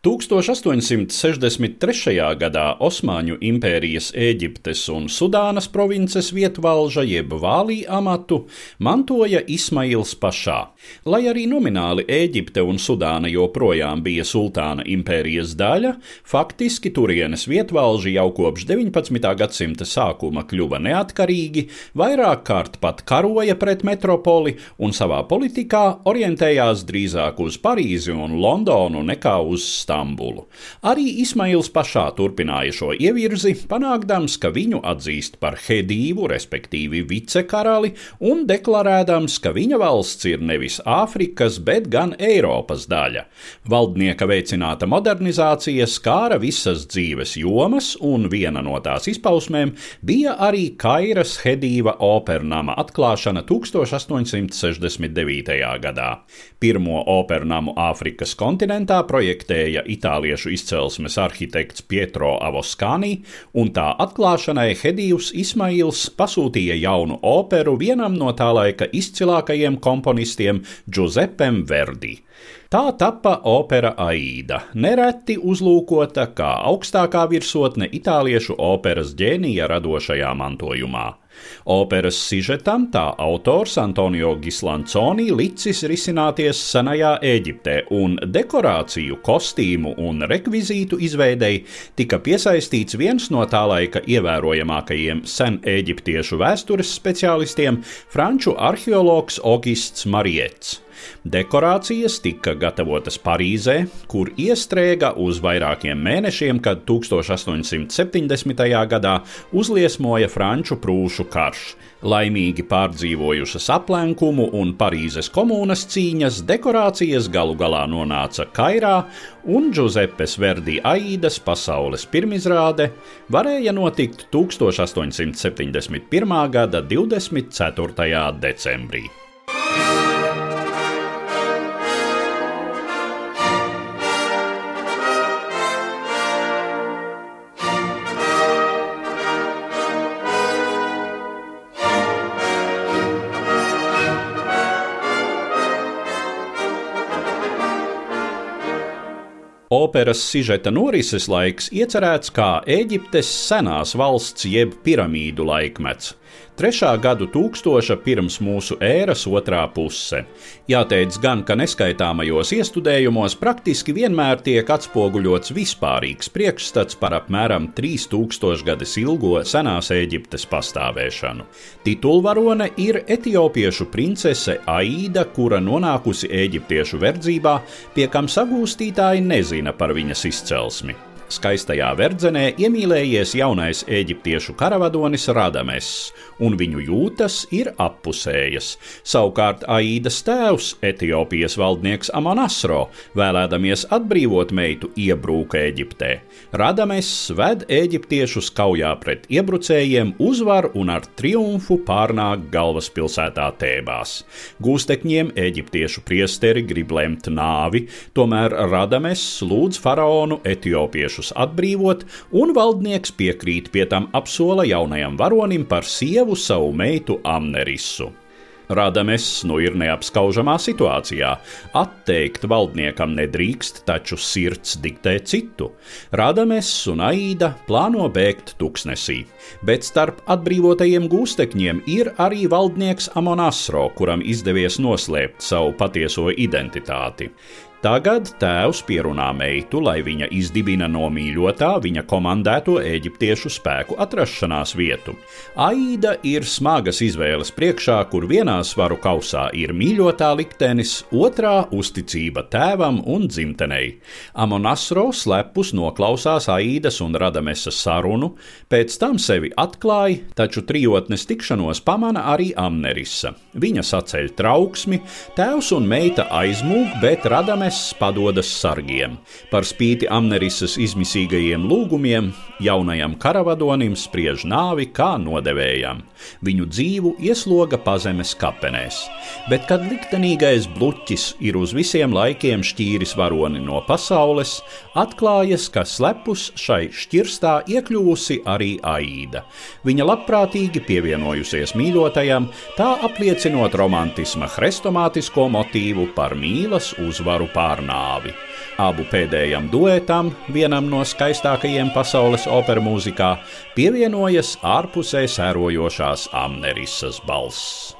1863. gadā Osmaņu impērijas Ēģiptes un Sudānas provinces vietvalža jeb vālī amatu mantoja Ismails pašā. Lai arī nomināli Ēģipte un Sudāna joprojām bija sultāna impērijas daļa, faktiski turienes vietvalži jau kopš 19. gadsimta sākuma kļuva neatkarīgi, vairāk kārt pat karoja pret metropoli un savā politikā orientējās drīzāk uz Parīzi un Londonu nekā uz Stambulu. Arī Ismails pašā turpināja šo ievirzi, panākdams, ka viņu atzīst par hedīvu, respektīvi vicekarali, un deklarēdams, ka viņa valsts ir nevis Āfrikas, bet gan Eiropas daļa. Valdnieka veicināta modernizācija skāra visas dzīves jomas, un viena no tās izpausmēm bija arī Kairas hedīva opernama atklāšana 1869. gadā. Pirmo opernamu Āfrikas kontinentā projektēja bija itāliešu izcelsmes arhitekts Pietro Avoskani, un tā atklāšanai Hedijus Ismails pasūtīja jaunu operu vienam no tā laika izcilākajiem komponistiem Giuseppem Verdi. Tā tappa opera Aida, nereti uzlūkota kā augstākā virsotne itāliešu operas ģēnija radošajā mantojumā. Operas sižetam tā autors Antonio Gislanconi licis risināties senajā Eģiptē, un dekorāciju, kostīmu un rekvizītu izveidei tika piesaistīts viens no tā laika ievērojamākajiem sen eģiptiešu vēstures speciālistiem - franču arheologs Augusts Mariets. Dekorācijas tika gatavotas Parīzē, kur iestrēga uz vairākiem mēnešiem, kad 1870. gadā uzliesmoja Franču prūšu karš. Laimīgi pārdzīvojušas aplenkumu un Parīzes komunas cīņas, dekorācijas galu galā nonāca Kairā, un Giuseppes Verdi Aidas pasaules pirmizrāde varēja notikt 1871. gada 24. decembrī. Operas sižeta norises laiks iecerēts kā Eģiptes senās valsts jeb piramīdu laikmets, trešā gadu tūkstoša pirms mūsu ēras otrā puse. Jāteic gan, ka neskaitāmajos iestudējumos praktiski vienmēr tiek atspoguļots vispārīgs priekšstats par apmēram 3000 gadus ilgo senās Eģiptes pastāvēšanu. Titulvarone ir etiopiešu princese Aida, kura nonākusi eģiptiešu verdzībā, pie kam sagūstītāji nezina par viņas izcelsmi. Skaistajā verdzenē iemīlējies jaunais eģiptiešu karavadonis Radames, un viņu jūtas ir appusējas. Savukārt Aīdas tēvs, Etiopijas valdnieks Amonasro, vēlēdamies atbrīvot meitu, iebrūka Eģiptē. Radames ved eģiptiešus kaujā pret iebrucējiem, uzvar un ar triumfu pārnāk galvaspilsētā Tēbās. Gūstekņiem eģiptiešu priesteri grib lemt nāvi, tomēr Radames lūdz faraonu Etiopiešu priekšus atbrīvot, un valdnieks piekrīt pie tam apsola jaunajam varonim par sievu savu meitu Amnerisu. Radames nu ir neapskaužamā situācijā. Atteikt valdniekam nedrīkst, taču sirds diktē citu. Radames un Aida plāno bēgt tuksnesī, bet starp atbrīvotajiem gūstekņiem ir arī valdnieks Amonasro, kuram izdevies noslēpt savu patieso identitāti. Tagad tēvs pierunā meitu, lai viņa izdibina no mīļotā viņa komandēto eģiptiešu spēku atrašanās vietu. Aida ir smagas izvēles priekšā, kur vienā svaru kausā ir mīļotā liktenis, otrā uzticība tēvam un dzimtenei. Amonasro slepus noklausās Aidas un Radamesas sarunu, pēc tam sevi atklāja, taču trijotnes tikšanos pamana arī Amnerisa. Viņa saceļ trauksmi, tēvs un meita aizmūg, bet Radames Nests padodas sargiem. Par spīti Amnerisas izmisīgajiem lūgumiem, jaunajam karavadonim spriež nāvi kā nodevējam. Viņu dzīvu iesloga pazemes kapenēs. Bet, kad liktenīgais bluķis ir uz visiem laikiem šķīris varoni no pasaules, atklājas, ka slepus šai šķirstā iekļuvusi arī Aida. Viņa labprātīgi pievienojusies mīļotajam, tā apliecinot romantisma hrestomātisko motīvu par mīlas uzvaru pār nāvi. Abu pēdējam duetam, vienam no skaistākajiem pasaules opera mūzikā, pievienojas ārpusē sērojošās amnerisas balss.